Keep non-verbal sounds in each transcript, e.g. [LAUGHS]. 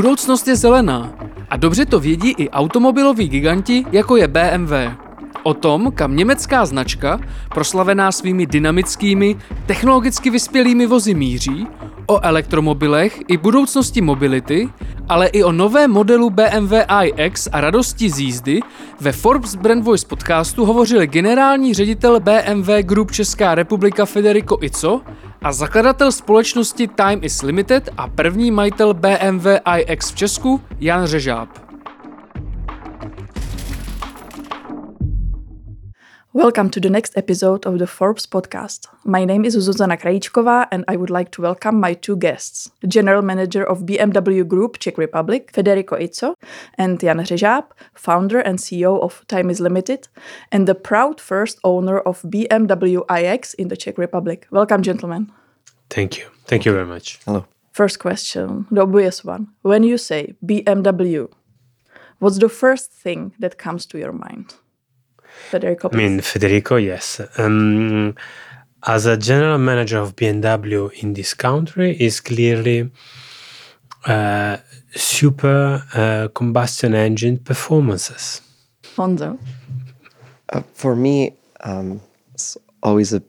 Budoucnost je zelená a dobře to vědí i automobiloví giganti, jako je BMW. O tom, kam německá značka, proslavená svými dynamickými, technologicky vyspělými vozy míří, o elektromobilech i budoucnosti mobility, ale i o novém modelu BMW iX a radosti z jízdy, ve Forbes Brand Voice podcastu hovořil generální ředitel BMW Group Česká republika Federico Ico a zakladatel společnosti Time is Limited a první majitel BMW iX v Česku Jan Řežáb. Welcome to the next episode of the Forbes podcast. My name is Zuzana Krajičková and I would like to welcome my two guests, the General Manager of BMW Group Czech Republic, Federico Izzo, and Jan Řežáb, founder and CEO of Time is Limited, and the proud first owner of BMW iX in the Czech Republic. Welcome, gentlemen. Thank you. Thank you very much. Hello. First question, the obvious one. When you say BMW, what's the first thing that comes to your mind? Federico. I mean, Federico, yes. Um, as a general manager of BMW in this country, is clearly uh, super uh, combustion engine performances. Honzo. Uh, for me, um, it's always a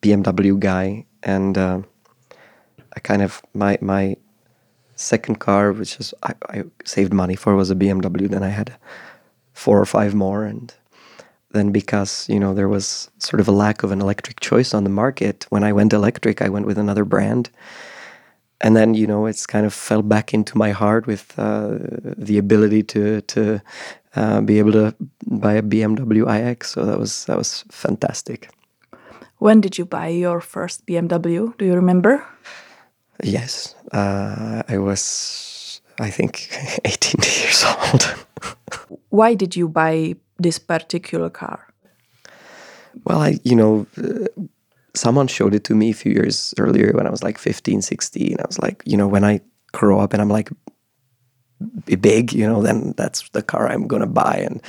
BMW guy, and uh, I kind of my my second car, which is I, I saved money for, was a BMW. Then I had four or five more, and then because you know there was sort of a lack of an electric choice on the market when i went electric i went with another brand. And then you know it's kind of fell back into my heart with uh, the ability to to uh, be able to buy a BMW iX. So that was that was fantastic. When did you buy your first BMW do you remember yes uh, I was I think [LAUGHS] 18 [LAUGHS] years old why did you buy this particular car? Well, I, you know, uh, someone showed it to me a few years earlier when I was like 15, 16. I was like, you know, when I grow up and I'm like be big, you know, then that's the car I'm going to buy. And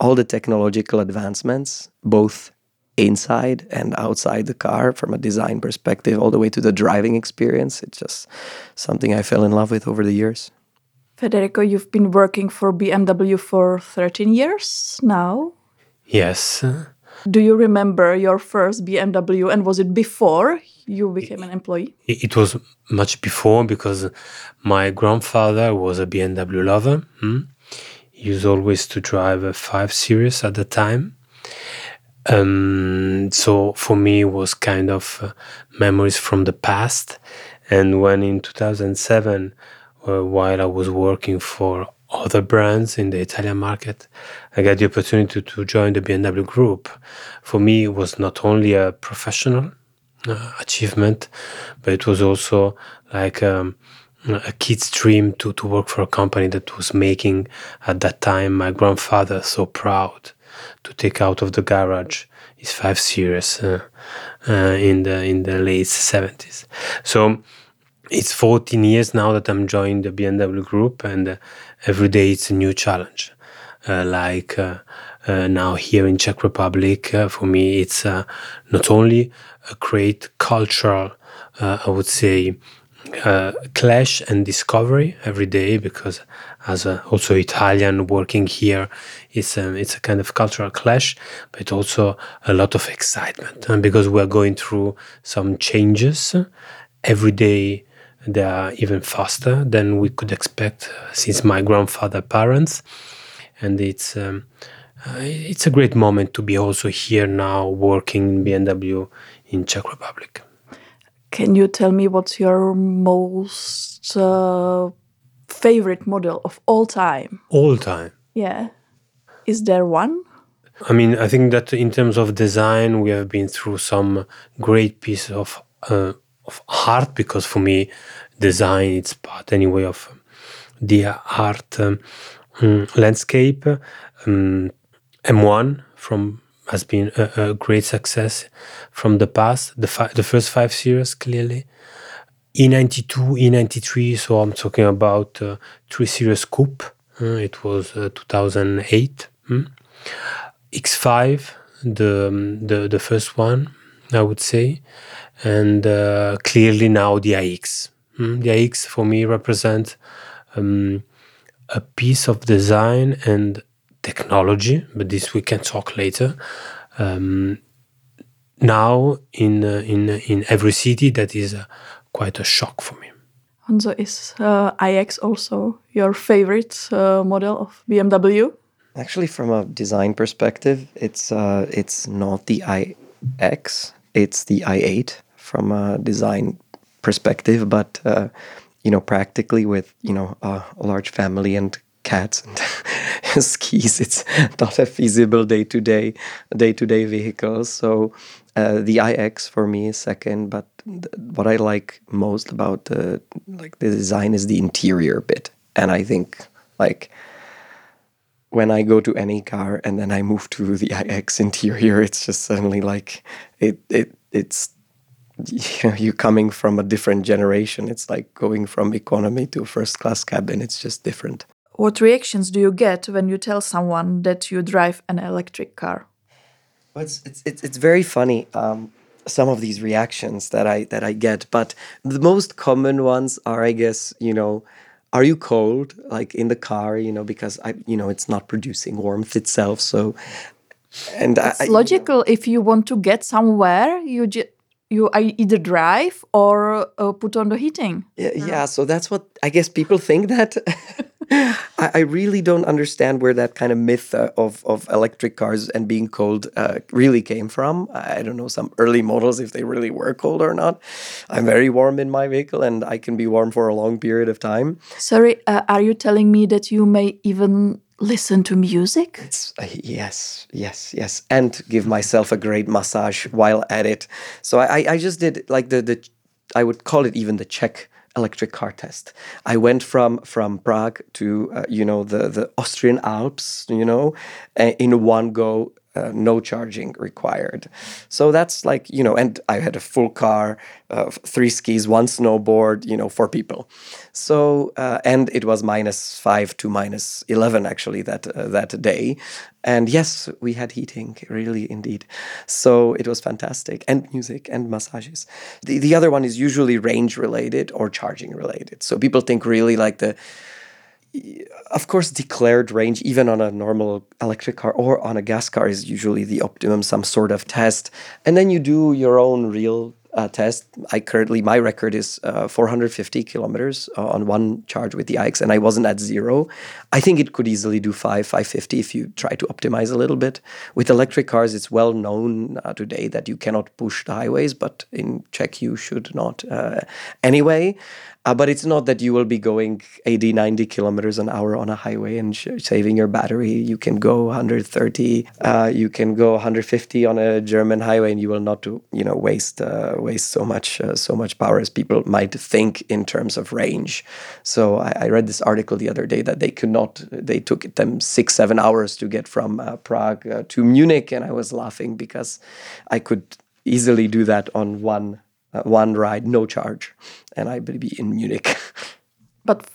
all the technological advancements, both inside and outside the car from a design perspective, all the way to the driving experience, it's just something I fell in love with over the years. Federico, you've been working for BMW for 13 years now. Yes. Do you remember your first BMW and was it before you became an employee? It was much before because my grandfather was a BMW lover. Hmm? He used always to drive a 5 Series at the time. Um, so for me, it was kind of uh, memories from the past. And when in 2007, uh, while I was working for other brands in the Italian market. I got the opportunity to join the BMW group. For me, it was not only a professional uh, achievement, but it was also like um, a kid's dream to, to work for a company that was making at that time my grandfather so proud to take out of the garage his 5 Series uh, uh, in the in the late 70s. So it's 14 years now that I'm joining the BMW group, and uh, every day it's a new challenge. Uh, like uh, uh now here in Czech Republic, for me, it's not only a great cultural, I would say, clash and discovery every day, because as a, also Italian working here, it's a, um, it's a kind of cultural clash, but also a lot of excitement, and because we're going through some changes every day they are even faster than we could expect uh, since my grandfather parents. And it's um, uh, it's a great moment to be also here now working in BMW in Czech Republic. Can you tell me what's your most uh, favorite model of all time? All time. Yeah. Is there one? I mean, I think that in terms of design, we have been through some great pieces of uh, of art because for me design it's part anyway of the art um, landscape um, m1 from has been a, a, great success from the past the, fi- the first five series clearly. E92 e93 so i'm talking about uh, three series coupe. Uh, it was uh, 2008 hmm? x5 the, um, the the first one i would say. And uh, clearly now the iX. Mm, the iX for me represent um, a piece of design and technology, but this we can talk later. Um, now in uh, in in every city, that is uh, quite a shock for me. Honzo, is uh, iX also your favorite uh, model of BMW? Actually, from a design perspective, it's uh, it's not the iX, it's the i8 from a design perspective. But uh, you know, practically with you know a large family and cats and [LAUGHS] skis, it's not a feasible day to day day to day vehicle. So uh, the iX for me is second, but th- what I like most about the like the design is the interior bit, and I think like when I go to any car and then I move to the iX interior, it's just suddenly like it it it's you know you coming from a different generation. It's like going from economy to first class cabin. It's just different. What reactions do you get when you tell someone that you drive an electric car? Well, it's it's it's, it's very funny. Um, some of these reactions that I that I get, but the most common ones are, I guess, you know, are you cold like in the car? You know, because I, you know, it's not producing warmth itself. So, and I, It's logical if you want to get somewhere, you ju- you either drive or uh, put on the heating. Yeah, yeah, so that's what I guess people think that. [LAUGHS] I, I really don't understand where that kind of myth uh, of, of electric cars and being cold uh, really came from. I I don't know some early models if they really were cold or not. I'm very warm in my vehicle and I can be warm for a long period of time. Sorry, uh, are you telling me that you may even listen to music? It's, uh, yes, yes, yes, and give myself a great massage while at it. So I, I- just did like the the, I would call it even the Czech electric car test. I went from from Prague to uh, you know the the Austrian Alps, you know, uh, in one go. Uh, no charging required. So that's like, you know, and I had a full car, uh, three skis, one snowboard, you know, four people. So, uh, and it was minus five to minus 11 actually that, uh, that day. And yes, we had heating, really, indeed. So it was fantastic. And music and massages. The, the other one is usually range related or charging related. So people think really like the, of course, declared range, even on a normal electric car or on a gas car, is usually the optimum, some sort of test. And then you do your own real uh, test. I currently, my record is uh, 450 kilometers uh, on one charge with the iX, and I wasn't at zero. I think it could easily do five, 550 if you try to optimize a little bit. With electric cars, it's well known uh, today that you cannot push the highways, but in Czech, you should not uh, anyway. Uh, but it's not that you will be going 80, 90 kilometers an hour on a highway and sh- saving your battery. You can go 130, uh, you can go 150 on a German highway, and you will not, do, you know, waste uh, waste so much uh, so much power as people might think in terms of range. So I, I read this article the other day that they could not. They took them six seven hours to get from uh, Prague uh, to Munich, and I was laughing because I could easily do that on one uh, one ride, no charge, and I will be in Munich. [LAUGHS] But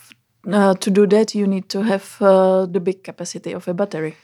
uh, to do that, you need to have uh, the big capacity of a battery.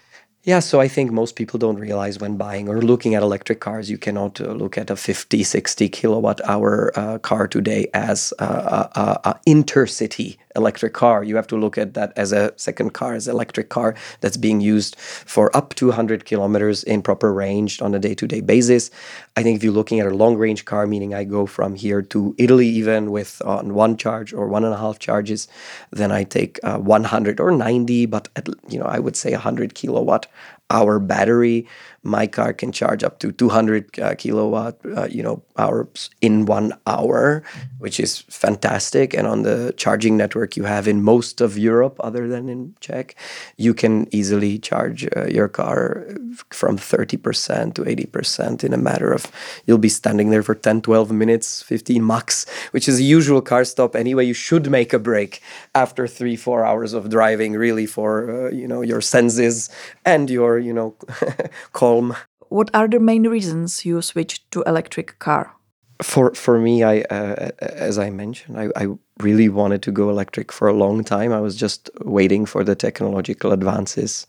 Yeah, so I think most people don't realize when buying or looking at electric cars, you cannot uh, look at a 50, 60 kilowatt hour uh, car today as a, a, a, a intercity electric car. You have to look at that as a second car, as electric car that's being used for up to 100 kilometers in proper range on a day to day basis. I think if you're looking at a long range car, meaning I go from here to Italy even with on one charge or one and a half charges, then I take uh, 100 or 90, but at, you know I would say 100 kilowatt hour battery. My car can charge up to 200 uh, kilowatt, uh, you know, hours in one hour, which is fantastic. And on the charging network you have in most of Europe, other than in Czech, you can easily charge uh, your car from 30% to 80% in a matter of, you'll be standing there for 10, 12 minutes, 15 max, which is a usual car stop anyway. You should make a break after three, four hours of driving, really, for, uh, you know, your senses and your, you know, [LAUGHS] calm. What are the main reasons you switched to electric car? For for me, I uh, as I mentioned, I, I really wanted to go electric for a long time. I was just waiting for the technological advances,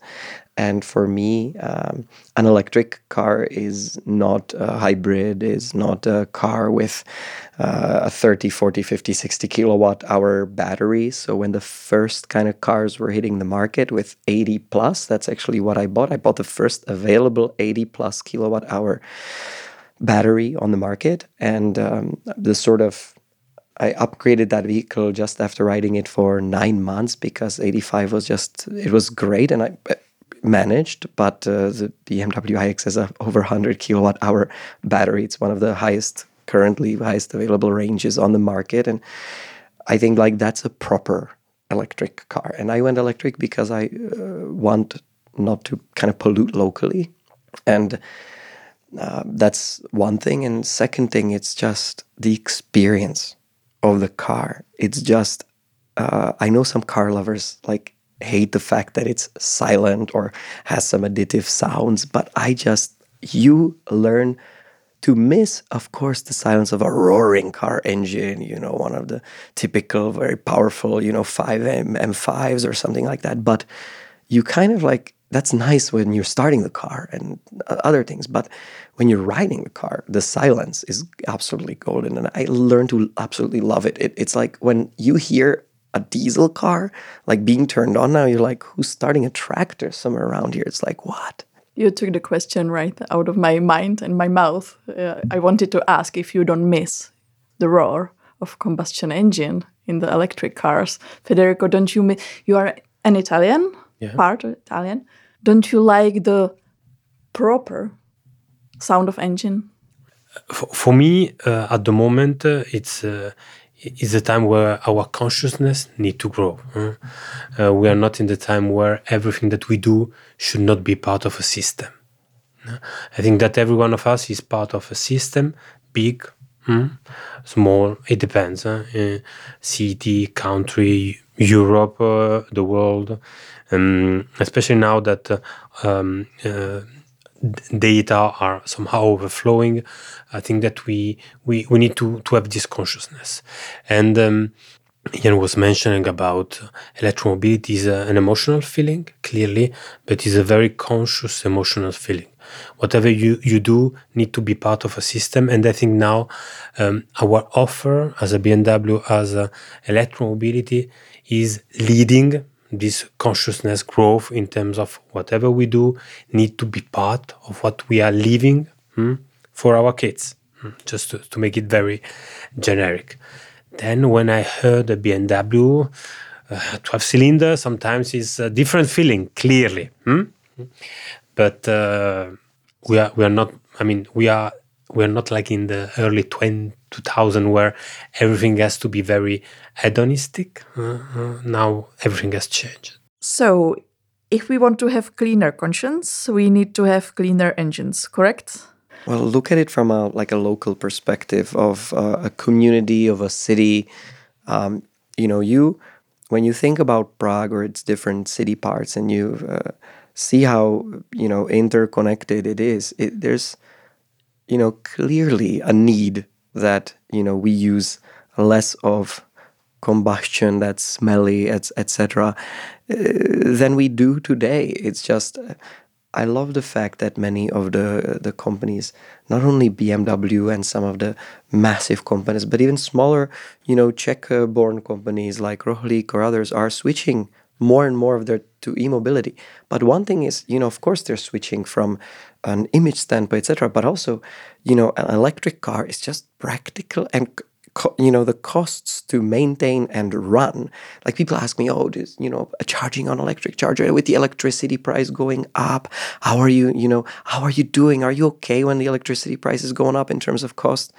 And for me, um, an electric car is not a hybrid, is not a car with uh, a 30, 40, 50, 60 kilowatt hour battery. So when the first kind of cars were hitting the market with 80 plus, that's actually what I bought. I bought the first available 80 plus kilowatt hour battery on the market. And um, the sort of I upgraded that vehicle just after riding it for nine months because 85 was just, it was great. And I managed, but uh, the BMW iX has a over 100 kilowatt hour battery. It's one of the highest currently highest available ranges on the market, and I think like that's a proper electric car. And I went electric because I uh, want not to kind of pollute locally, and uh, that's one thing. And second thing, it's just the experience of the car. It's just uh, I know some car lovers like hate the fact that it's silent or has some additive sounds, but I just, you learn to miss, of course, the silence of a roaring car engine, you know, one of the typical, very powerful, you know, 5M M5s or something like that. But you kind of like, that's nice when you're starting the car and uh, other things. But when you're riding the car, the silence is absolutely golden. And I learned to absolutely love it. it it's like when you hear a diesel car like being turned on now you're like who's starting a tractor somewhere around here? It's like what? You took the question right out of my mind and my mouth. Uh, i wanted to ask if you don't miss the roar of combustion engine in the electric cars. Federico don't you miss you are an italian? Yeah. part italian. Don't you like the proper sound of engine? For, for me uh, at the moment uh, it's uh, is a time where our consciousness need to grow. Uh, we are not in the time where everything that we do should not be part of a system. I think that every one of us is part of a system, big, small, it depends. Uh, city, country, Europe, uh, the world, um, especially now that uh, um, uh, data are somehow overflowing, I think that we we, we need to, to have this consciousness. And um, Jan was mentioning about electromobility is a, an emotional feeling, clearly, but it's a very conscious emotional feeling. Whatever you, you do need to be part of a system. And I think now um, our offer as a BMW, as a electromobility, is leading this consciousness growth in terms of whatever we do need to be part of what we are living hmm, for our kids hmm, just to, to, make it very generic then when i heard the bmw uh, 12 cylinder sometimes is a different feeling clearly hmm? but uh, we are we are not i mean we are we're not like in the early 20, 2000 where everything has to be very hedonistic. Uh, uh, now everything has changed. So, if we want to have cleaner conscience, we need to have cleaner engines, correct? Well, look at it from a like a local perspective of uh, a community of a city. Um, you know, you when you think about Prague or its different city parts, and you uh, see how you know interconnected it is. It, there's you know, clearly a need that, you know, we use less of combustion that's smelly, etc., uh, than we do today. It's just, uh, I love the fact that many of the the companies, not only BMW and some of the massive companies, but even smaller, you know, Czech-born companies like Rohlik or others are switching more and more of their to e-mobility. But one thing is, you know, of course they're switching from an image standpoint, etc. But also, you know, an electric car is just practical and you know the costs to maintain and run. Like people ask me oh does you know a charging on electric charger with the electricity price going up how are you you know how are you doing? Are you okay when the electricity price is going up in terms of cost?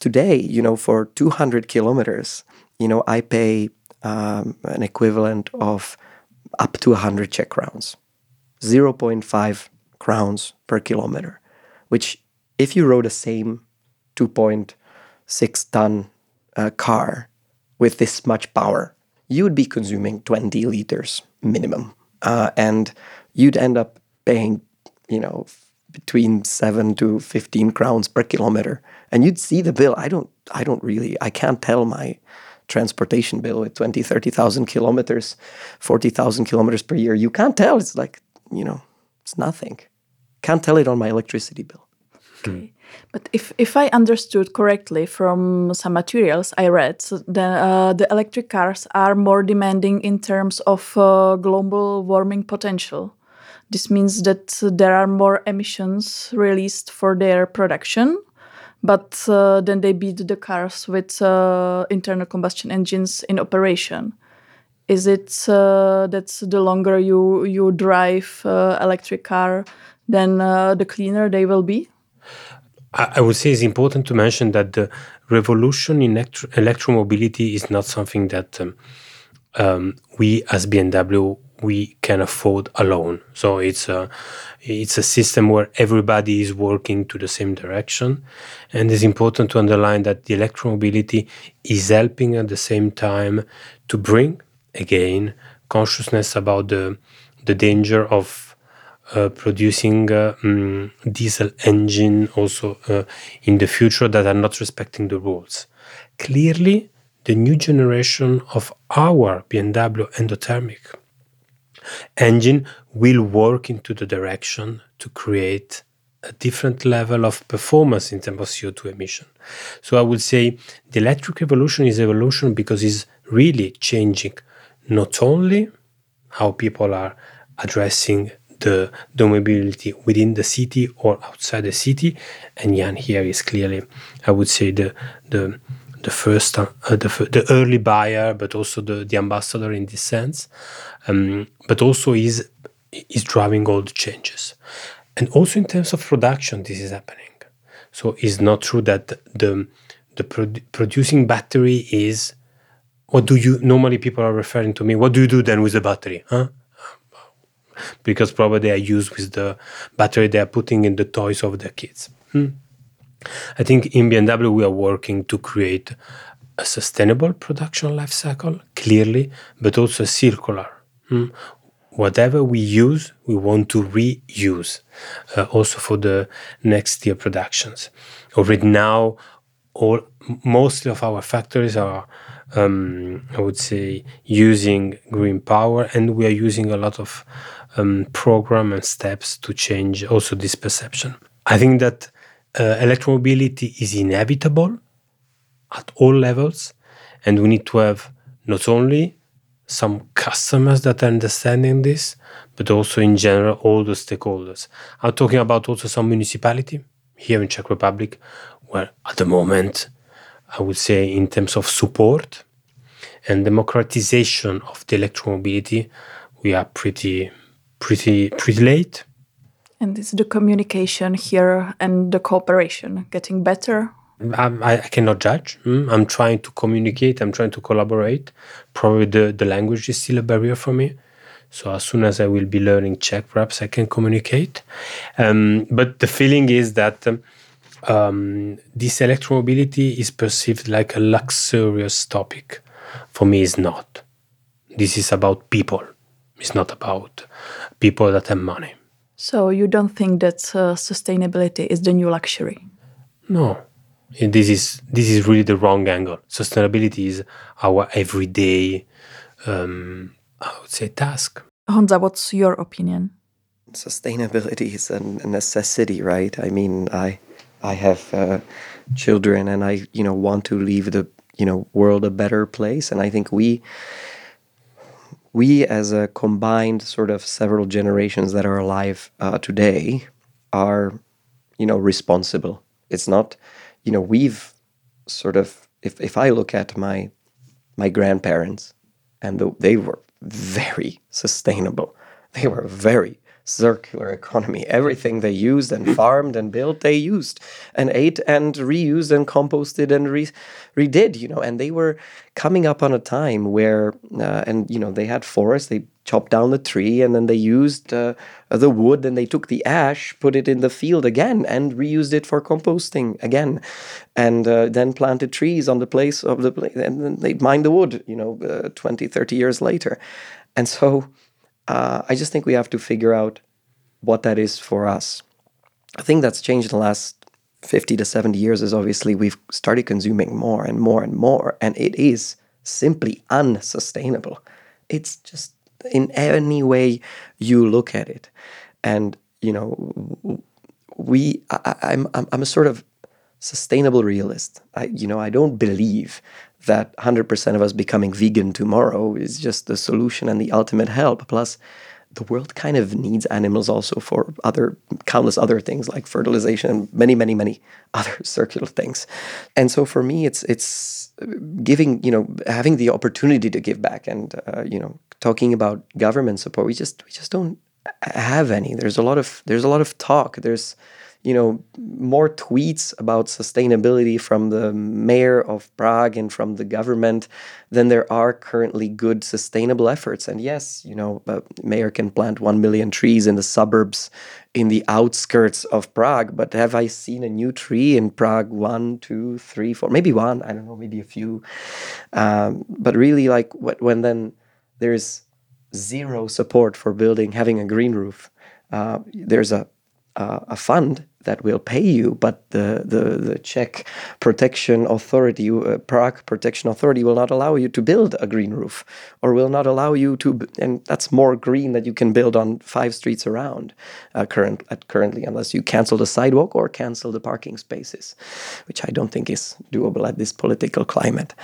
Today you know for 200 kilometers you know i pay um, an equivalent of up to 100 czech crowns. 0.5 crowns per kilometer, which if you rode a same 2.6 ton uh, car with this much power, you would be consuming 20 liters minimum. Uh, and you'd end up paying, you know, between 7 to 15 crowns per kilometer. And you'd see the bill. I don't I don't really I can't tell my transportation bill with 20, 30,000 kilometers, 40,000 kilometers per year. You can't tell. It's like you know, it's nothing. Can't tell it on my electricity bill. Okay. But if, if I understood correctly from some materials I read, so the, uh, the electric cars are more demanding in terms of uh, global warming potential. This means that there are more emissions released for their production, but uh, then they beat the cars with uh, internal combustion engines in operation. Is it uh, that the longer you you drive uh, electric car, then uh, the cleaner they will be? I, would say it's important to mention that the revolution in electro- electromobility is not something that um, um, we as BMW we can afford alone. So it's a it's a system where everybody is working to the same direction, and it's important to underline that the electromobility is helping at the same time to bring again consciousness about the the danger of uh, producing uh, mm, diesel engine also uh, in the future that are not respecting the rules. Clearly, the new generation of our BMW endothermic engine will work into the direction to create a different level of performance in terms of CO2 emission. So I would say the electric evolution is evolution because it's really changing not only how people are addressing the, the mobility within the city or outside the city, and Jan here is clearly, I would say, the the the first, uh, the, the early buyer, but also the, the ambassador in this sense, um, but also is is driving all the changes, and also in terms of production, this is happening. So it's not true that the the produ- producing battery is what do you normally people are referring to me what do you do then with the battery huh because probably they are used with the battery they are putting in the toys of the kids hmm. i think in bmw we are working to create a sustainable production life cycle clearly but also circular hmm. whatever we use we want to reuse uh, also for the next year productions already now all mostly of our factories are um, I would say, using green power, and we are using a lot of um, program and steps to change also this perception. I think that uh, electromobility is inevitable at all levels, and we need to have not only some customers that are understanding this, but also in general all the stakeholders. I'm talking about also some municipality here in Czech Republic, where at the moment I would say, in terms of support and democratization of the electromobility, we are pretty, pretty, pretty late. And is the communication here and the cooperation getting better? I, I cannot judge. Mm, I'm trying to communicate. I'm trying to collaborate. Probably the, the language is still a barrier for me. So as soon as I will be learning Czech, perhaps I can communicate. Um, but the feeling is that um, um, this electromobility is perceived like a luxurious topic. For me, it's not. This is about people. It's not about people that have money. So you don't think that uh, sustainability is the new luxury? No, this is this is really the wrong angle. Sustainability is our everyday, um, I would say, task. Honza, what's your opinion? Sustainability is a necessity, right? I mean, I I have uh, children and I, you know, want to leave the, you know, world a better place. And I think we, we as a combined sort of several generations that are alive uh, today are, you know, responsible. It's not, you know, we've sort of, if, if I look at my, my grandparents and the, they were very sustainable. They were very circular economy. Everything they used and farmed and built, they used and ate and reused and composted and re- redid, you know. And they were coming up on a time where, uh, and you know, they had forests, they chopped down the tree and then they used uh, the wood and they took the ash, put it in the field again and reused it for composting again. And uh, then planted trees on the place of the place and then they mined the wood, you know, uh, 20, 30 years later. And so, uh, I just think we have to figure out what that is for us. I think that's changed in the last 50 to 70 years is obviously we've started consuming more and more and more, and it is simply unsustainable. It's just in any way you look at it. And, you know, we, I, I'm, I'm, I'm a sort of sustainable realist. I, you know, I don't believe that 100% of us becoming vegan tomorrow is just the solution and the ultimate help. Plus, the world kind of needs animals also for other countless other things like fertilization and many many many [LAUGHS] other circular things. And so for me it's it's giving you know having the opportunity to give back and uh, you know talking about government support we just we just don't have any. There's a lot of there's a lot of talk. There's you know more tweets about sustainability from the mayor of Prague and from the government than there are currently good sustainable efforts. And yes, you know, a mayor can plant one million trees in the suburbs, in the outskirts of Prague. But have I seen a new tree in Prague? One, two, three, four, maybe one. I don't know, maybe a few. Um, but really, like when then there's zero support for building, having a green roof. Uh, there's a uh, a fund that will pay you, but the the, the Czech protection authority, uh, Prague protection authority, will not allow you to build a green roof, or will not allow you to, and that's more green that you can build on five streets around uh, current at currently, unless you cancel the sidewalk or cancel the parking spaces, which I don't think is doable at this political climate.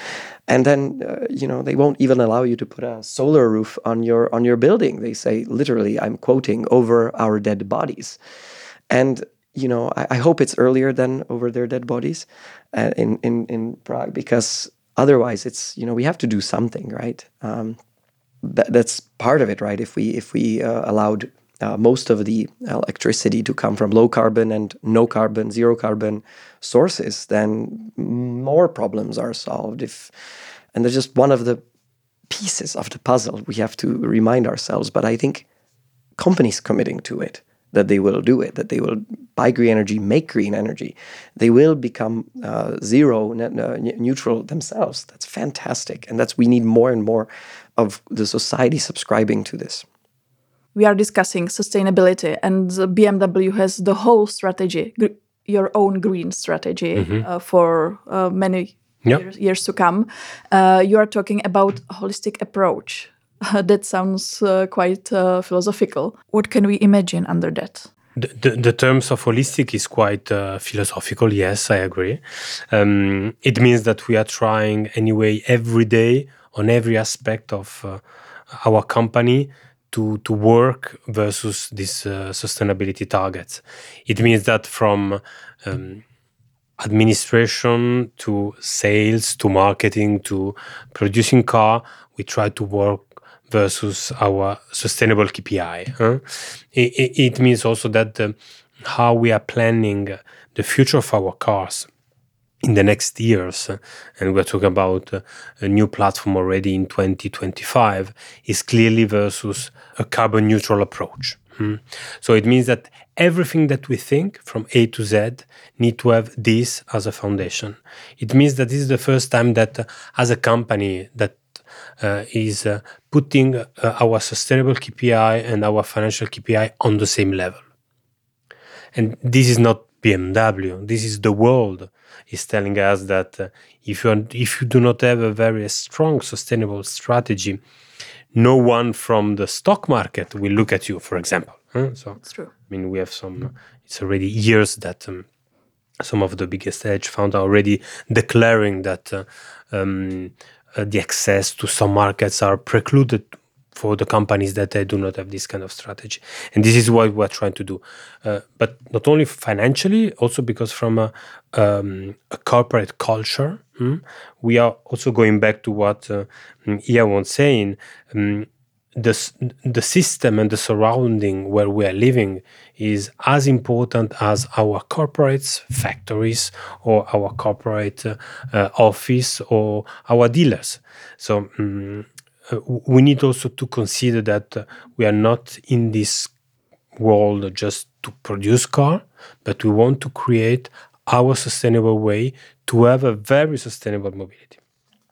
And then uh, you know they won't even allow you to put a solar roof on your on your building. They say literally, I'm quoting, over our dead bodies. And you know, I, I, hope it's earlier than over their dead bodies uh, in, in in Prague because otherwise, it's you know we have to do something, right? Um, that, that's part of it, right? If we if we uh, allowed uh, most of the electricity to come from low carbon and no carbon, zero carbon sources, then more problems are solved. If and that's just one of the pieces of the puzzle we have to remind ourselves. But I think companies committing to it that they will do it, that they will buy green energy, make green energy. They will become uh, zero net, uh, neutral themselves. That's fantastic. And that's we need more and more of the society subscribing to this. We are discussing sustainability, and BMW has the whole strategy, your own green strategy mm -hmm. uh, for uh, many yep. years, years, to come. Uh, you are talking about a holistic approach [LAUGHS] that sounds uh, quite uh, philosophical. What can we imagine under that? The, the, the terms of holistic is quite uh, philosophical. Yes, I agree. Um, it means that we are trying anyway every day on every aspect of uh, our company to to work versus these uh, sustainability targets. It means that from um, administration to sales to marketing to producing car, we try to work versus our sustainable KPI. Huh? It, it, means also that the, how we are planning the future of our cars in the next years, and we're talking about a new platform already in 2025, is clearly versus a carbon neutral approach. Hmm? So it means that everything that we think from A to Z need to have this as a foundation. It means that this is the first time that uh, as a company that uh, is uh, putting uh, our sustainable KPI and our financial KPI on the same level. And this is not BMW. This is the world is telling us that uh, if you if you do not have a very strong sustainable strategy, no one from the stock market will look at you. For example, huh? so it's true. I mean, we have some. It's already years that um, some of the biggest hedge funds are already declaring that uh, um, uh, the access to some markets are precluded for the companies that they do not have this kind of strategy. And this is what we're trying to do. Uh, but not only financially, also because from a, um, a corporate culture, hmm, we are also going back to what uh, Ia was saying. Um, the, the system and the surrounding where we are living is as important as our corporates, factories, or our corporate uh, office or our dealers. So um, uh, we need also to consider that uh, we are not in this world just to produce car, but we want to create our sustainable way to have a very sustainable mobility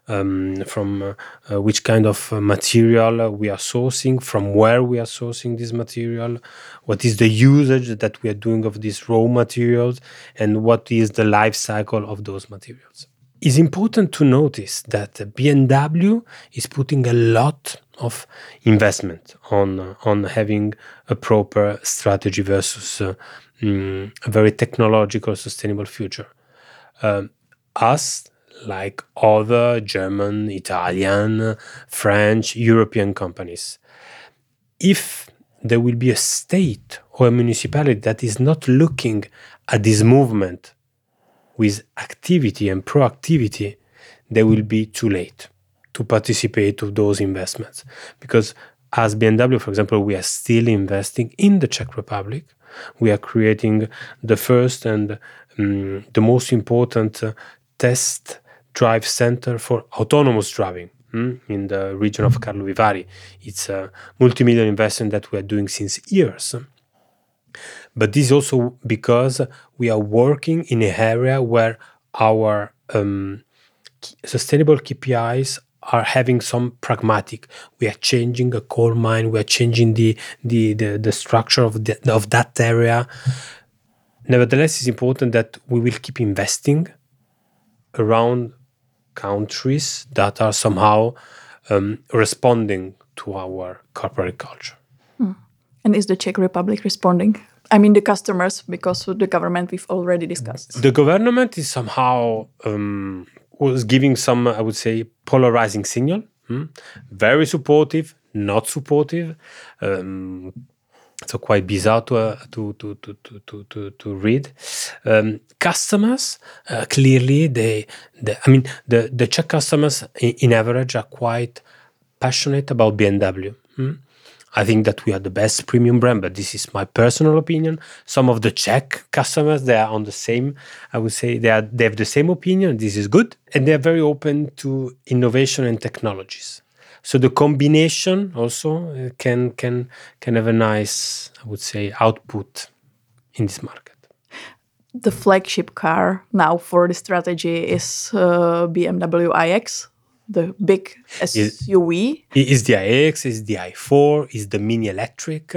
um, from uh, uh, which kind of uh, material we are sourcing, from where we are sourcing this material, what is the usage that we are doing of these raw materials, and what is the life cycle of those materials. It's important to notice that BMW is putting a lot of investment on uh, on having a proper strategy versus uh, mm, a very technological, sustainable future. Um, us, like other German, Italian, French, European companies, if there will be a state or a municipality that is not looking at this movement with activity and proactivity, they will be too late to participate to those investments. Because as BMW, for example, we are still investing in the Czech Republic. We are creating the first and um, the most important uh, test drive center for autonomous driving mm, in the region of Karlovy Vary. It's a multi-million investment that we are doing since years. But this is also because we are working in an area where our um, sustainable KPIs are having some pragmatic. We are changing a coal mine. We are changing the the the, the structure of the, of that area. Nevertheless, it's important that we will keep investing around countries that are somehow um, responding to our corporate culture. And is the Czech Republic responding? I mean, the customers, because the government we've already discussed. The government is somehow um, was giving some, I would say, polarizing signal. hmm? Very supportive, not supportive. Um, so quite bizarre to uh, to, to, to, to, to, to, read. Um, customers uh, clearly they, they, I mean the the Czech customers in, in average are quite passionate about BMW. hmm? I think that we are the best premium brand, but this is my personal opinion. Some of the Czech customers they are on the same. I would say they are they have the same opinion. This is good, and they are very open to innovation and technologies. So the combination also uh, can can can have a nice, I would say, output in this market. The flagship car now for the strategy is uh, BMW iX, the big SUV. It is the iX, is the i4, is the mini electric.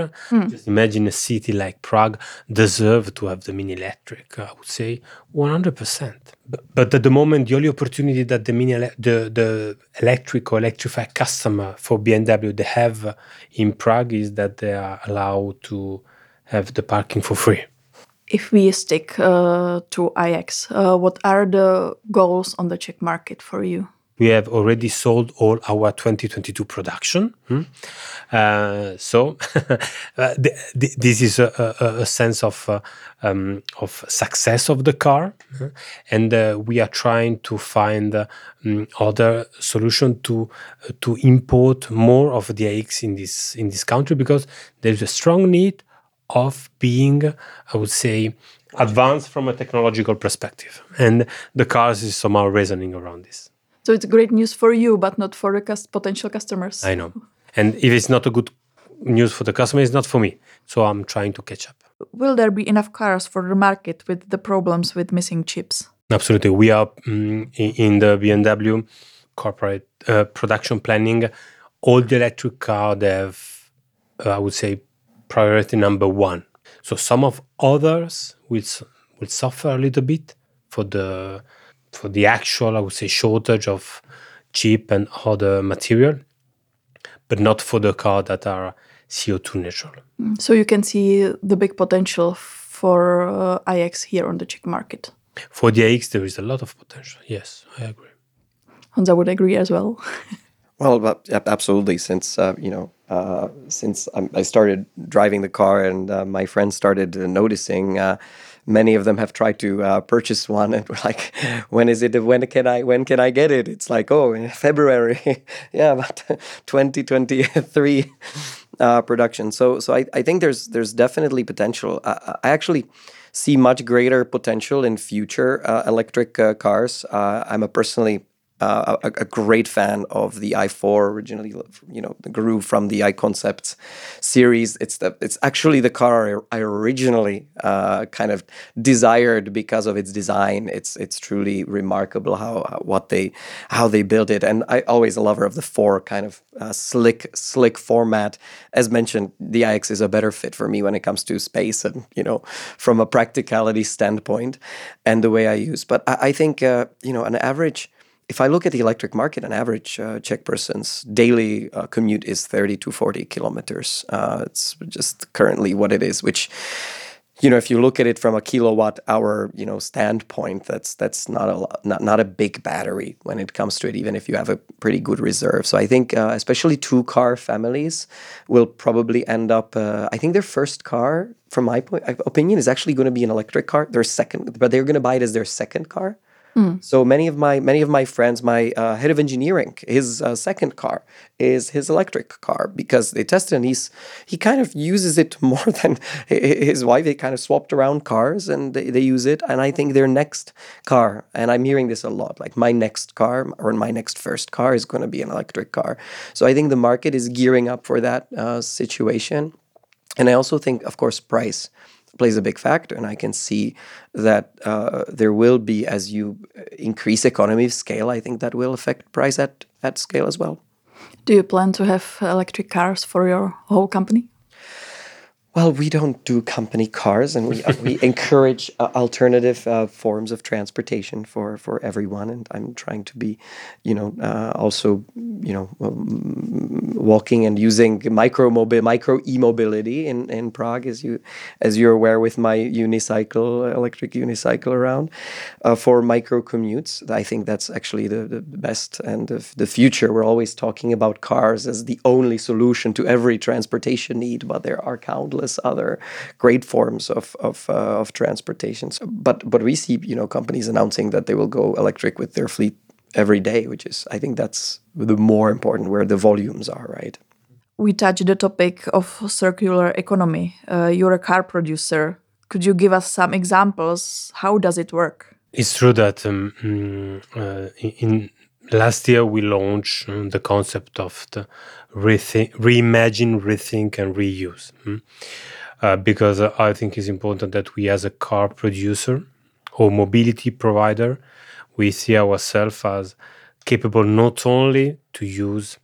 Just imagine a city like Prague deserve to have the mini electric. I would say 100%. But, but at the moment, the only opportunity that the mini ele- the the electric or electrified customer for BMW they have in Prague is that they are allowed to have the parking for free. If we stick uh, to iX, uh, what are the goals on the Czech market for you? We have already sold all our 2022 production. hmm? Uh, so [LAUGHS] uh, th- th- this is a, a, a sense of uh, um, of success of the car, uh, and uh, we are trying to find uh, mm, other solution to to import more of the iX in this in this country because there's a strong need of being, I would say, advanced from a technological perspective, and the cars is somehow reasoning around this. So it's great news for you, but not for the cus- potential customers. I know. And if it's not a good news for the customer, it's not for me. So I'm trying to catch up. Will there be enough cars for the market with the problems with missing chips? Absolutely. We are mm, in the BMW corporate uh, production planning. All the electric car, they have, uh, I would say, priority number one. So some of others will will suffer a little bit for the for the actual, I would say, shortage of cheap and other material, but not for the car that are CO2 neutral. So you can see the big potential for uh, iX here on the Czech market. For the IX, there is a lot of potential. Yes, I agree. Honza would agree as well. [LAUGHS] Well, but, yep, absolutely. Since uh, you know, uh, since um, I started driving the car and uh, my friends started uh, noticing, uh, many of them have tried to uh, purchase one, and we're like, [LAUGHS] "When is it? When can I? When can I get it?" It's like, "Oh, in [LAUGHS] February." [LAUGHS] yeah, but 2023 uh, production. So, so I, I think there's there's definitely potential. I, I actually see much greater potential in future uh, electric uh, cars. Uh, I'm a personally uh, a, a great fan of the i4 originally you know grew from the iConcepts series. It's the it's actually the car I, I originally uh, kind of desired because of its design. It's it's truly remarkable how, how what they how they built it. And I always a lover of the four kind of uh, slick slick format. As mentioned the iX is a better fit for me when it comes to space and you know from a practicality standpoint and the way I use. But I, I think uh, you know an average if I look at the electric market, an average uh, Czech person's daily uh, commute is 30 to 40 kilometers. Uh, it's just currently what it is, which, you know, if you look at it from a kilowatt hour, you know, standpoint, that's that's not a not, not a big battery when it comes to it, even if you have a pretty good reserve. So I think, uh, especially two car families, will probably end up. Uh, I think their first car, from my point opinion, is actually going to be an electric car. Their second, but they're going to buy it as their second car. So many of my many of my friends, my uh, head of engineering, his uh, second car is his electric car because they tested and he's he kind of uses it [LAUGHS] more than his wife. They kind of swapped around cars and they, they use it. And I think their next car, and I'm hearing this a lot, like my next car or my next first car is going to be an electric car. So I think the market is gearing up for that uh, situation. And I also think, of course, price plays a big factor. And I can see that uh, there will be, as you increase economy of scale, I think that will affect price at, at scale as well. Do you plan to have electric cars for your whole company? Well, we don't do company cars, and we we [LAUGHS] encourage uh, alternative uh, forms of transportation for for everyone. And I'm trying to be, you know, uh, also, you know, um, walking and using micro mobile, micro e mobility in in Prague, as you as you're aware, with my unicycle, electric unicycle around, uh, for micro commutes. I think that's actually the, the best and the, the future. We're always talking about cars as the only solution to every transportation need, but there are countless other great forms of of, uh, of transportation. So, but but we see you know companies announcing that they will go electric with their fleet every day, which is I think that's the more important where the volumes are, right? We touched the topic of circular economy. Uh, you're a car producer. Could you give us some examples? How does it work? It's true that um, mm, uh, in, in last year we launched um, the concept of the rethink, reimagine, rethink, and reuse. mm. Uh, because uh, I think it's important that we, as a car producer or mobility provider, we see ourselves as capable not only to use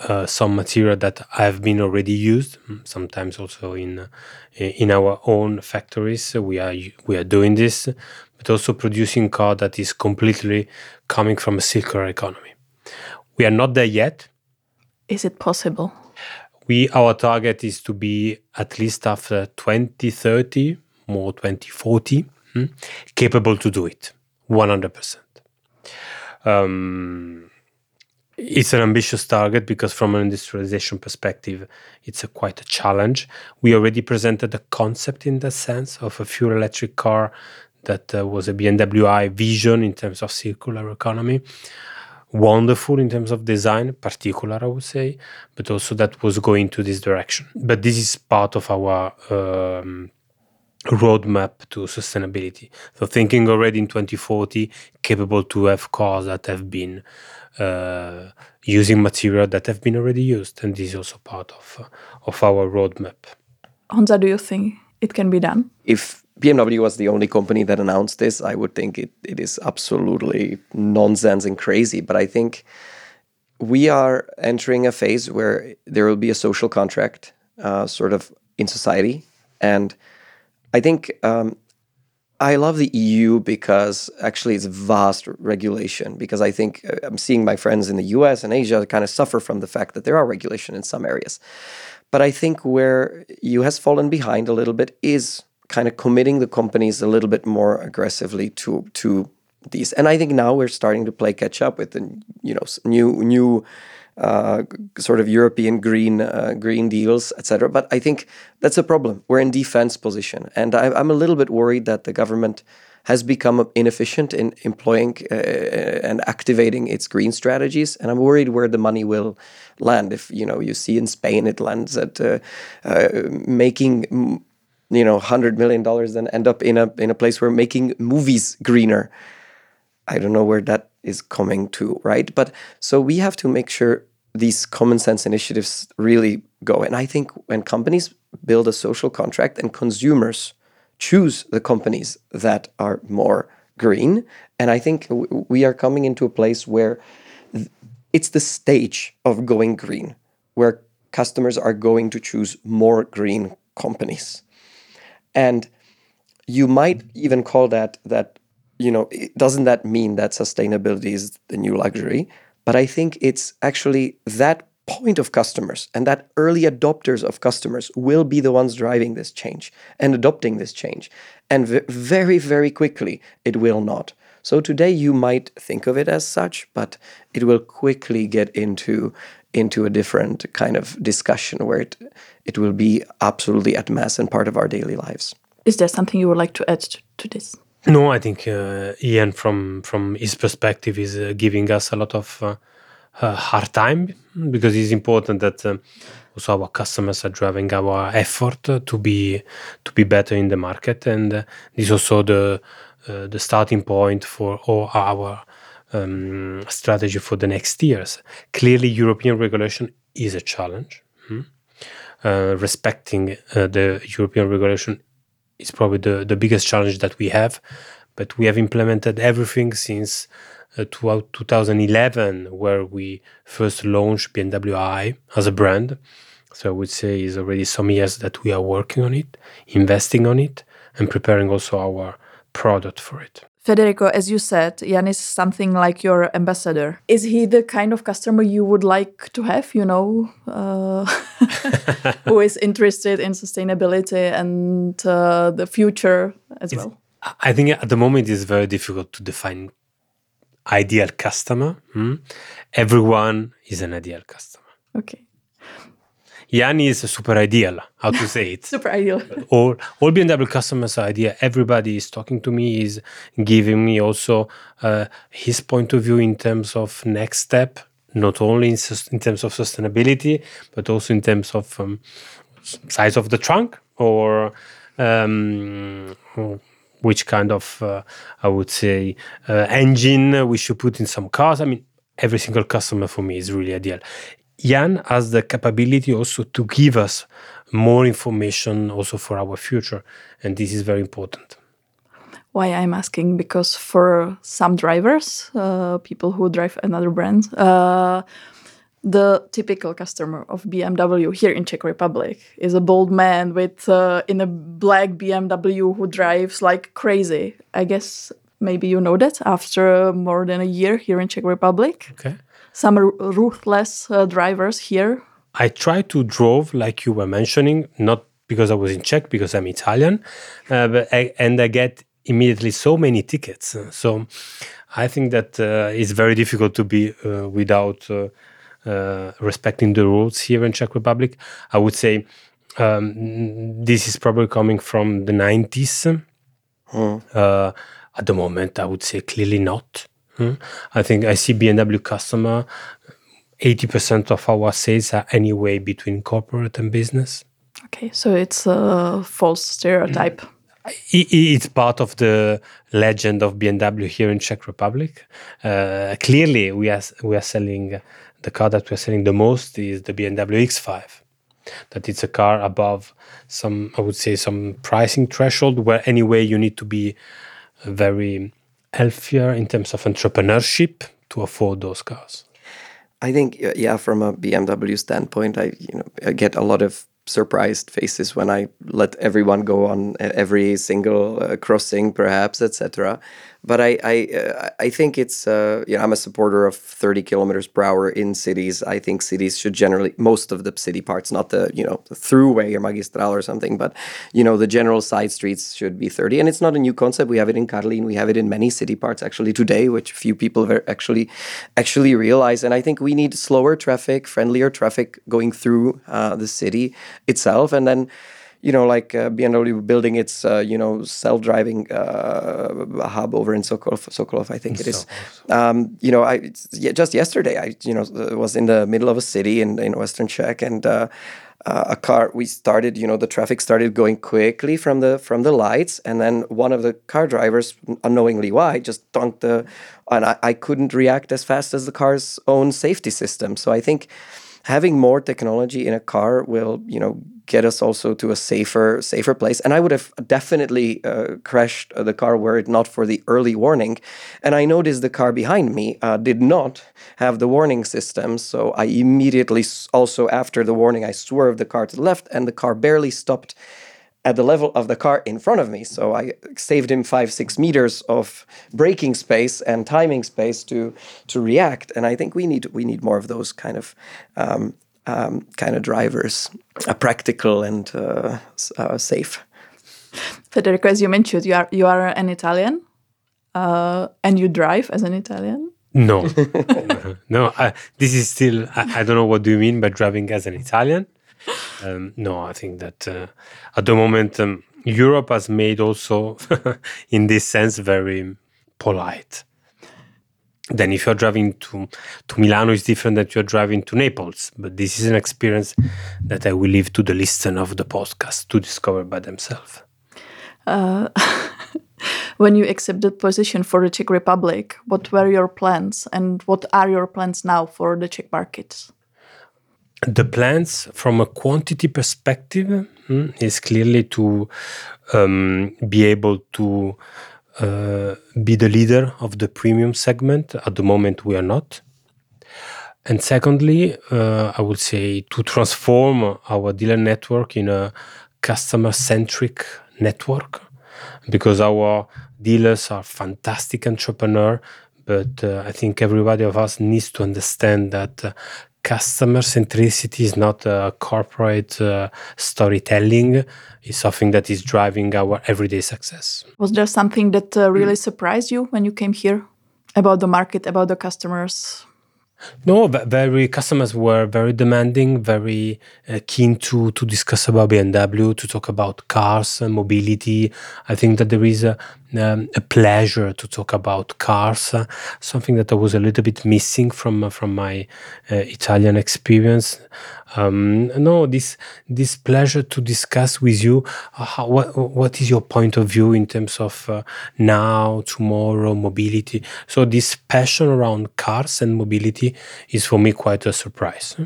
uh, some material that have been already used. mm, Sometimes also in uh, in our own factories, we are we are doing this, but also producing car that is completely coming from a circular economy. We are not there yet. Is it possible? We our target is to be at least after 2030, more 2040, mm, capable to do it 100 percent. Um, it's an ambitious target because from an industrialization perspective it's a quite a challenge we already presented a concept in that sense of a fuel electric car that uh, was a bmw i vision in terms of circular economy wonderful in terms of design particular i would say but also that was going to this direction but this is part of our um, roadmap to sustainability. So thinking already in 2040, capable to have cars that have been uh, using material that have been already used, and this is also part of uh, of our roadmap. Honza, do you think it can be done? if BMW was the only company that announced this, I would think it, it is absolutely nonsense and crazy. But I think we are entering a phase where there will be a social contract uh, sort of in society. And I think um, I love the EU because actually it's vast regulation. Because I think uh, I'm seeing my friends in the US and Asia kind of suffer from the fact that there are regulation in some areas. But I think where EU has fallen behind a little bit is kind of committing the companies a little bit more aggressively to to these. And I think now we're starting to play catch up with the you know new new uh, sort of European green uh, green deals, etc. But I think that's a problem. We're in defense position, and I, I'm a little bit worried that the government has become inefficient in employing uh, and activating its green strategies, and I'm worried where the money will land. If you know, you see in Spain, it lands at uh, uh, making you know hundred million dollars, then end up in a in a place where making movies greener. I don't know where that is coming to, right? But so we have to make sure these common sense initiatives really go. And I think when companies build a social contract and consumers choose the companies that are more green, and I think we are coming into a place where it's the stage of going green, where customers are going to choose more green companies. And you might even call that that you know, doesn't that mean that sustainability is the new luxury? But I think it's actually that point of customers and that early adopters of customers will be the ones driving this change and adopting this change. And very, very quickly, it will not. So today you might think of it as such, but it will quickly get into into a different kind of discussion where it it will be absolutely at mass and part of our daily lives. Is there something you would like to add to, to this? No, I think uh, Jan, from from his perspective, is uh, giving us a lot of uh, uh, hard time because it's important that um, also our customers are driving our effort to be to be better in the market, and uh, this is also the uh, the starting point for all our um, strategy for the next years. Clearly, European regulation is a challenge. hmm? Uh, respecting uh, the European regulation is probably the, the biggest challenge that we have. But we have implemented everything since uh, 2011, where we first launched BMW i as a brand. So I would say it's already some years that we are working on it, investing on it, and preparing also our product for it. Federico, as you said, Jan is something like your ambassador. Is he the kind of customer you would like to have, you know, uh, [LAUGHS] who is interested in sustainability and uh, the future as well? I think at the moment it's very difficult to define ideal customer. hmm? Everyone is an ideal customer. Okay, Jan is a super ideal, how to say it. [LAUGHS] super ideal. all all BMW customers are idea. Everybody is talking to me, is giving me also uh, his point of view in terms of next step, not only in, in terms of sustainability, but also in terms of um, size of the trunk or um, which kind of, uh, I would say, uh, engine we should put in some cars. I mean, every single customer for me is really ideal. Jan has the capability also to give us more information also for our future, and this is very important. Why I'm asking because for some drivers, uh, people who drive another brand, uh, the typical customer of BMW here in Czech Republic is a bold man with uh, in a black BMW who drives like crazy. I guess maybe you know that after more than a year here in Czech Republic, Okay. Some ruthless uh, drivers here. I try to drove like you were mentioning, not because I was in Czech, because I'm Italian, uh, but I, and I get immediately so many tickets. So I think that uh, it's very difficult to be uh, without uh, uh, respecting the rules here in Czech Republic. I would say um, this is probably coming from the 90s. Uh, at the moment, I would say clearly not. I think I see BMW customer 80% of our sales are anyway between corporate and business. Okay, so it's a false stereotype. It's part of the legend of BMW here in Czech Republic. Uh, clearly, we are we are selling the car that we are selling the most is the BMW X5. That it's a car above some, I would say, some pricing threshold where anyway you need to be very healthier in terms of entrepreneurship to afford those cars. I think yeah, from a BMW standpoint, I you know I get a lot of surprised faces when I let everyone go on every single uh, crossing, perhaps, etc. But I I, uh, I think it's uh, you know I'm a supporter of 30 kilometers per hour in cities. I think cities should generally most of the city parts, not the you know the throughway or magistral or something, but you know the general side streets should be 30. And it's not a new concept. We have it in Karlin. We have it in many city parts actually today, which few people actually actually realize. And I think we need slower traffic, friendlier traffic going through uh, the city itself, and then you know, like uh, BMW building its, uh, you know, self-driving uh, hub over in Sokolov, Sokolov, I think it is. Um, you know, I just yesterday, I, you know, uh, was in the middle of a city in, in Western Czech, and uh, uh, a car. We started, you know, the traffic started going quickly from the from the lights, and then one of the car drivers, unknowingly why, just dunked the, and I, I couldn't react as fast as the car's own safety system. So I think having more technology in a car will you know get us also to a safer safer place and i would have definitely uh, crashed uh, the car were it not for the early warning and i noticed the car behind me uh, did not have the warning system so i immediately also after the warning i swerved the car to the left and the car barely stopped at the level of the car in front of me. So I saved him five, six meters of braking space and timing space to to react. And I think we need we need more of those kind of um, um, kind of drivers, uh, practical and uh, uh, safe. Federico, as you mentioned, you are you are an Italian, uh, and you drive as an Italian. No, [LAUGHS] [LAUGHS] no. I, this is still. I, I, don't know what do you mean by driving as an Italian. Um, no, I think that uh, at the moment um, Europe has made also, [LAUGHS] in this sense, very polite. Then, if you're driving to to Milano, it's different that you're driving to Naples. But this is an experience that I will leave to the listener of the podcast to discover by themselves. Uh, [LAUGHS] when you accepted position for the Czech Republic, what were your plans and what are your plans now for the Czech markets? The plans from a quantity perspective mm, is clearly to um, be able to be the leader of the premium segment. At the moment, we are not. And secondly, uh, I would say to transform our dealer network in a customer centric network because our dealers are fantastic entrepreneurs. but uh, i think everybody of us needs to understand that uh, customer centricity is not a corporate uh, storytelling. It's something that is driving our everyday success. Was there something that uh, really surprised you when you came here about the market about the customers? No, very customers were very demanding, very uh, keen to to discuss about BMW, to talk about cars and mobility. I think that there is a um, a pleasure to talk about cars, uh, something that I was a little bit missing from uh, from my uh, Italian experience. Um, no, this this pleasure to discuss with you uh, how, what what is your point of view in terms of uh, now, tomorrow, mobility. So this passion around cars and mobility is for me quite a surprise.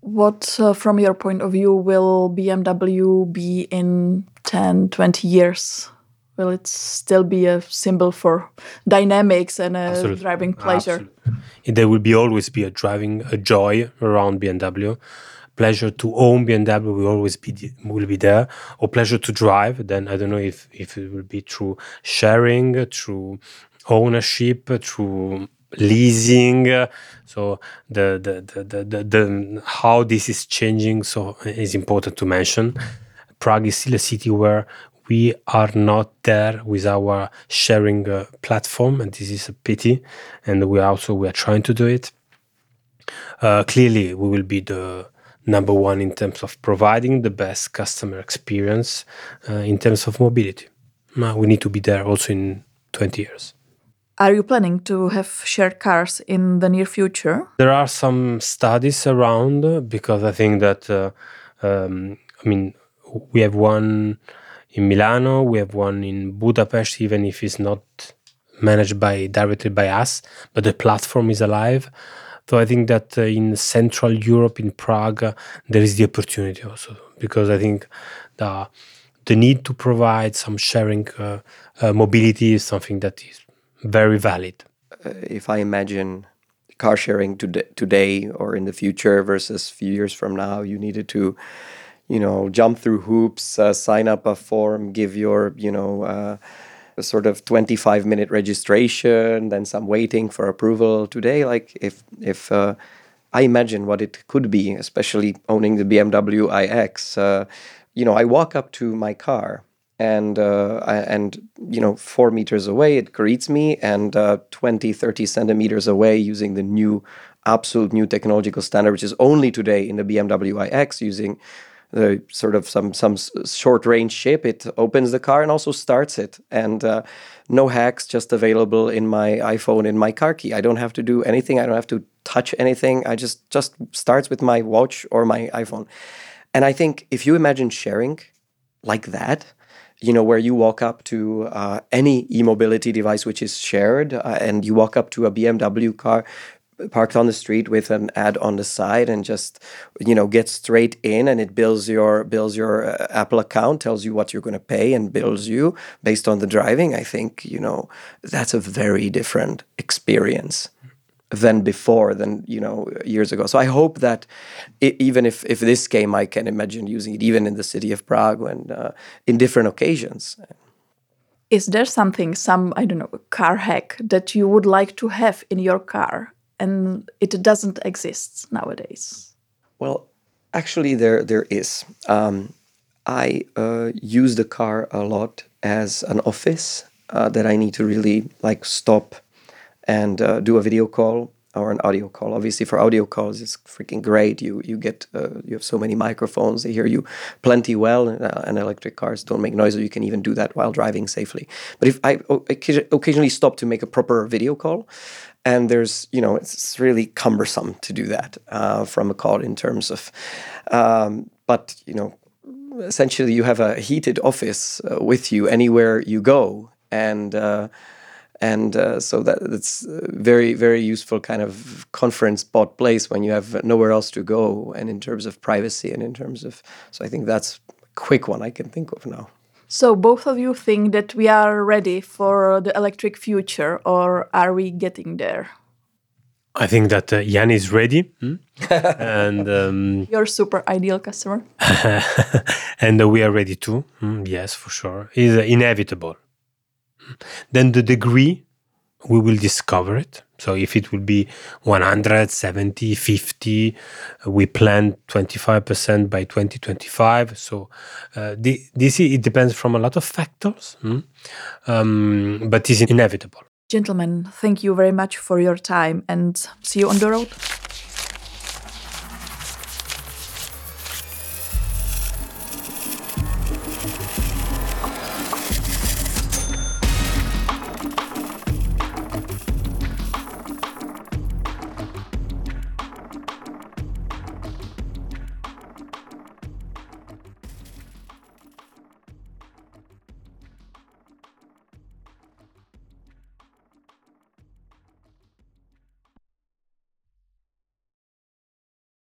What, uh, from your point of view, will BMW be in 10, 20 years? Will it still be a symbol for dynamics and a Absolutely. driving pleasure? Absolutely. There will be always be a driving a joy around BMW. Pleasure to own BMW will always be will be there, or pleasure to drive. Then I don't know if if it will be through sharing, through ownership, through leasing so the the, the the the, the how this is changing so is important to mention prague is still a city where we are not there with our sharing uh, platform, and this is a pity. And we also we are trying to do it. Uh, clearly, we will be the number one in terms of providing the best customer experience uh, in terms of mobility. we need to be there also in 20 years. Are you planning to have shared cars in the near future? There are some studies around because I think that, uh, um, I mean, we have one in Milano. We have one in Budapest, even if it's not managed by directly by us, but the platform is alive. So I think that uh, in Central Europe, in Prague, uh, there is the opportunity also because I think the the need to provide some sharing uh, uh mobility is something that is very valid. Uh, if I imagine car sharing today, today or in the future versus a few years from now, you needed to you know, jump through hoops, uh, sign up a form, give your, you know, uh, sort of 25 minute registration, then some waiting for approval. Today, like if if uh, I imagine what it could be, especially owning the BMW iX, uh, you know, I walk up to my car and uh, and you know four meters away it greets me and uh, 20 30 centimeters away using the new absolute new technological standard which is only today in the bmw ix using the sort of some some short range chip. It opens the car and also starts it, and uh, no hacks, just available in my iPhone in my car key. I don't have to do anything. I don't have to touch anything. I just just starts with my watch or my iPhone. And I think if you imagine sharing like that, you know, where you walk up to uh, any e-mobility device which is shared, uh, and you walk up to a BMW car parked on the street with an ad on the side and just you know get straight in and it bills your bills your uh, apple account tells you what you're going to pay and bills you based on the driving i think you know that's a very different experience than before than you know years ago. So i hope that i even if if this came i can imagine using it even in the city of prague and uh, in different occasions. Is there something some i don't know car hack that you would like to have in your car and it doesn't exist nowadays well actually there there is um, i uh, use the car a lot as an office uh, that i need to really like stop and uh, do a video call or an audio call. Obviously, for audio calls, it's freaking great. You you get uh, you have so many microphones; they hear you plenty well. Uh, and electric cars don't make noise, or you can even do that while driving safely. But if I occasionally stop to make a proper video call, and there's you know it's really cumbersome to do that uh, from a call in terms of, um, but you know. Essentially, you have a heated office uh, with you anywhere you go, and uh, and uh, so that that's very very useful kind of conference spot place when you have nowhere else to go and in terms of privacy and in terms of so i think that's a quick one i can think of now so both of you think that we are ready for the electric future or are we getting there I think that uh, Jan is ready, hmm? [LAUGHS] and um, [LAUGHS] you're super ideal customer, [LAUGHS] and uh, we are ready too. Hmm? Yes, for sure, it's uh, inevitable. Then the degree, we will discover it. So if it will be 170, 50, we plan 25% by 2025. So uh, this it depends from a lot of factors, hmm? um, but it's inevitable. Gentlemen, thank you very much for your time and see you on the road.